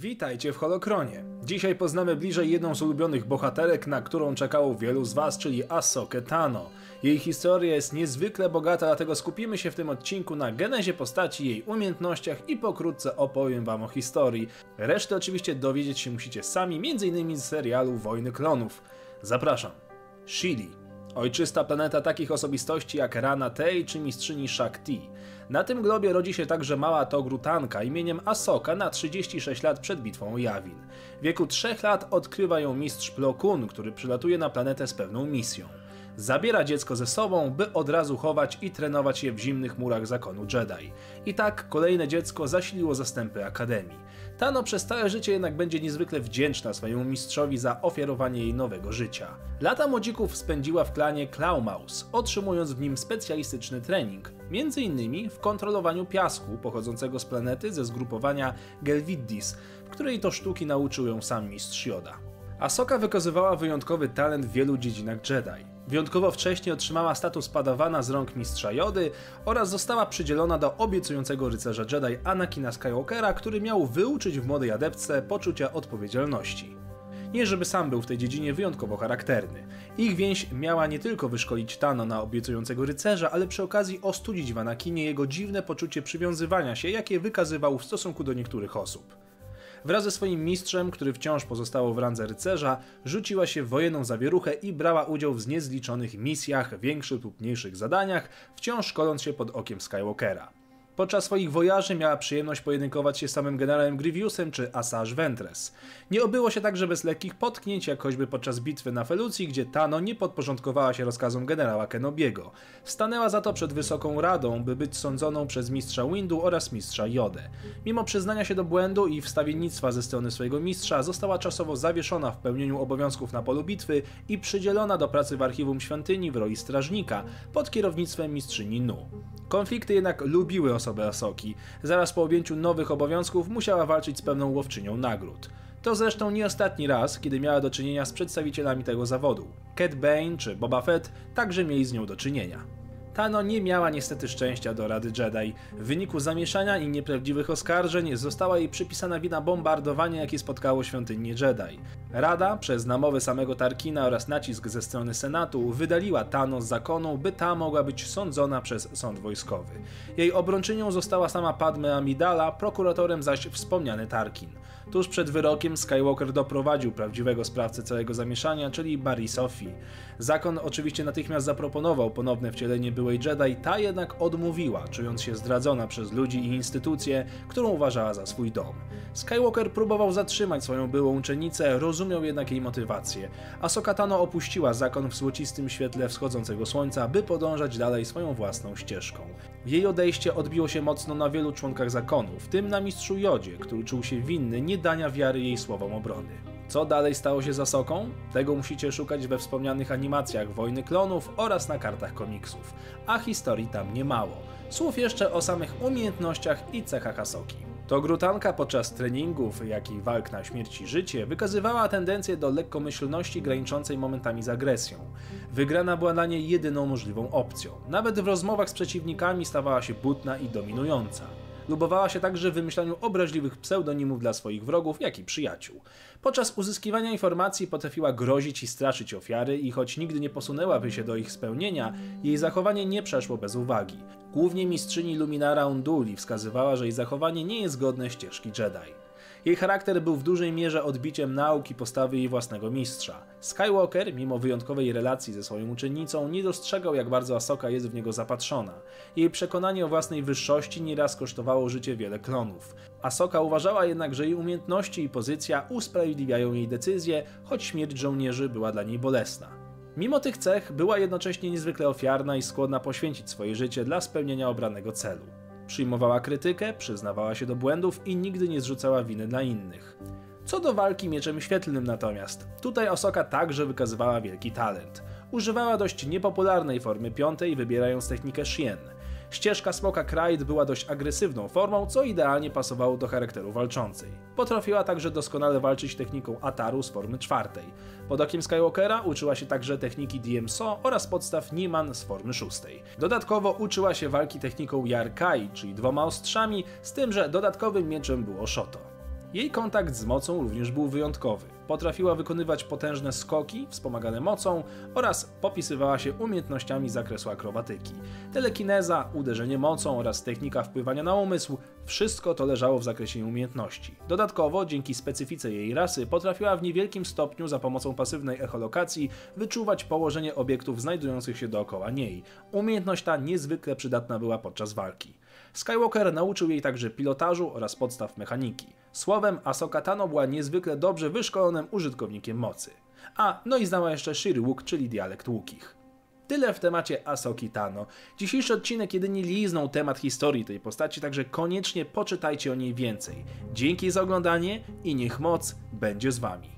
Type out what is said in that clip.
Witajcie w Holokronie. Dzisiaj poznamy bliżej jedną z ulubionych bohaterek, na którą czekało wielu z Was, czyli Ahsokę Tano. Jej historia jest niezwykle bogata, dlatego skupimy się w tym odcinku na genezie postaci, jej umiejętnościach i pokrótce opowiem Wam o historii. Resztę oczywiście dowiedzieć się musicie sami, m.in. z serialu Wojny Klonów. Zapraszam. Shili. Ojczysta planeta takich osobistości jak Rana Tej czy mistrzyni Shakti. Na tym globie rodzi się także mała Togrutanka imieniem Asoka na 36 lat przed bitwą o Yavin. W wieku 3 lat odkrywa ją mistrz Plo Koon, który przylatuje na planetę z pewną misją. Zabiera dziecko ze sobą, by od razu chować i trenować je w zimnych murach zakonu Jedi. I tak kolejne dziecko zasiliło zastępy Akademii. Tano przez całe życie jednak będzie niezwykle wdzięczna swojemu mistrzowi za ofiarowanie jej nowego życia. Lata młodzików spędziła w klanie Klaumaus, otrzymując w nim specjalistyczny trening, m.in. w kontrolowaniu piasku pochodzącego z planety ze zgrupowania Gelviddis, w której to sztuki nauczył ją sam mistrz Yoda. Asoka wykazywała wyjątkowy talent w wielu dziedzinach Jedi. Wyjątkowo wcześnie otrzymała status padawana z rąk mistrza Jody oraz została przydzielona do obiecującego rycerza Jedi Anakina Skywalkera, który miał wyuczyć w młodej adeptce poczucia odpowiedzialności. Nie żeby sam był w tej dziedzinie wyjątkowo charakterny. Ich więź miała nie tylko wyszkolić Tano na obiecującego rycerza, ale przy okazji ostudzić w Anakinie jego dziwne poczucie przywiązywania się, jakie wykazywał w stosunku do niektórych osób. Wraz ze swoim mistrzem, który wciąż pozostało w randze rycerza, rzuciła się w wojenną zawieruchę i brała udział w niezliczonych misjach, większych lub mniejszych zadaniach, wciąż szkoląc się pod okiem Skywalkera. Podczas swoich wojaży miała przyjemność pojedynkować się z samym generałem Grievousem czy Asajj Ventress. Nie obyło się także bez lekkich potknięć, jak choćby podczas bitwy na Felucji, gdzie Tano nie podporządkowała się rozkazom generała Kenobiego. Stanęła za to przed Wysoką Radą, by być sądzoną przez mistrza Windu oraz mistrza Jodę. Mimo przyznania się do błędu i wstawiennictwa ze strony swojego mistrza, została czasowo zawieszona w pełnieniu obowiązków na polu bitwy i przydzielona do pracy w archiwum świątyni w roli strażnika pod kierownictwem mistrzyni Nu. Konflikty jednak lubiły osobę Asoki. Zaraz po objęciu nowych obowiązków musiała walczyć z pewną łowczynią nagród. To zresztą nie ostatni raz, kiedy miała do czynienia z przedstawicielami tego zawodu. Cat Bane czy Boba Fett także mieli z nią do czynienia. Tano nie miała niestety szczęścia do Rady Jedi. W wyniku zamieszania i nieprawdziwych oskarżeń została jej przypisana wina bombardowania, jakie spotkało świątynię Jedi. Rada, przez namowy samego Tarkina oraz nacisk ze strony Senatu, wydaliła Tano z zakonu, by ta mogła być sądzona przez sąd wojskowy. Jej obrończynią została sama Padme Amidala, prokuratorem zaś wspomniany Tarkin. Tuż przed wyrokiem Skywalker doprowadził prawdziwego sprawcę całego zamieszania, czyli Barry Sophie. Zakon oczywiście natychmiast zaproponował ponowne wcielenie byłej Jedi, ta jednak odmówiła, czując się zdradzona przez ludzi i instytucje, którą uważała za swój dom. Skywalker próbował zatrzymać swoją byłą uczennicę, rozumiał jednak jej motywację. Ahsoka Tano opuściła zakon w złocistym świetle wschodzącego słońca, by podążać dalej swoją własną ścieżką. Jej odejście odbiło się mocno na wielu członkach zakonu, w tym na mistrzu Jodzie, który czuł się winny nie dania wiary jej słowom obrony. Co dalej stało się za Soką? Tego musicie szukać we wspomnianych animacjach Wojny Klonów oraz na kartach komiksów, a historii tam nie mało. Słów jeszcze o samych umiejętnościach i cechach Asoki. To grutanka podczas treningów, jak i walk na śmierć i życie wykazywała tendencję do lekkomyślności graniczącej momentami z agresją. Wygrana była dla niej jedyną możliwą opcją. Nawet w rozmowach z przeciwnikami stawała się butna i dominująca. Lubowała się także w wymyślaniu obraźliwych pseudonimów dla swoich wrogów, jak i przyjaciół. Podczas uzyskiwania informacji potrafiła grozić i straszyć ofiary i choć nigdy nie posunęłaby się do ich spełnienia, jej zachowanie nie przeszło bez uwagi. Głównie mistrzyni Luminara Unduli wskazywała, że jej zachowanie nie jest godne ścieżki Jedi. Jej charakter był w dużej mierze odbiciem nauki postawy jej własnego mistrza. Skywalker, mimo wyjątkowej relacji ze swoją uczennicą, nie dostrzegał jak bardzo Asoka jest w niego zapatrzona. Jej przekonanie o własnej wyższości nieraz kosztowało życie wiele klonów. Asoka uważała jednak, że jej umiejętności i pozycja usprawiedliwiają jej decyzje, choć śmierć żołnierzy była dla niej bolesna. Mimo tych cech była jednocześnie niezwykle ofiarna i skłonna poświęcić swoje życie dla spełnienia obranego celu. Przyjmowała krytykę, przyznawała się do błędów i nigdy nie zrzucała winy na innych. Co do walki mieczem świetlnym natomiast, tutaj Osoka także wykazywała wielki talent. Używała dość niepopularnej formy piątej, wybierając technikę Shien. Ścieżka Smoka Krajt była dość agresywną formą, co idealnie pasowało do charakteru walczącej. Potrafiła także doskonale walczyć techniką Ataru z formy czwartej. Pod okiem Skywalkera uczyła się także techniki DMSO oraz podstaw Niman z formy szóstej. Dodatkowo uczyła się walki techniką Yarkai, czyli dwoma ostrzami, z tym, że dodatkowym mieczem było Shoto. Jej kontakt z mocą również był wyjątkowy. Potrafiła wykonywać potężne skoki wspomagane mocą oraz popisywała się umiejętnościami z zakresu akrobatyki. Telekineza, uderzenie mocą oraz technika wpływania na umysł wszystko to leżało w zakresie jej umiejętności. Dodatkowo, dzięki specyfice jej rasy, potrafiła w niewielkim stopniu za pomocą pasywnej echolokacji wyczuwać położenie obiektów znajdujących się dookoła niej. Umiejętność ta niezwykle przydatna była podczas walki. Skywalker nauczył jej także pilotażu oraz podstaw mechaniki. Słowem, Ahsoka Tano była niezwykle dobrze wyszkolonym użytkownikiem mocy. A, no i znała jeszcze Shirwuk, czyli dialekt łukich. Tyle w temacie Asoki Tano. Dzisiejszy odcinek jedynie liznął temat historii tej postaci, także koniecznie poczytajcie o niej więcej. Dzięki za oglądanie i niech moc będzie z wami.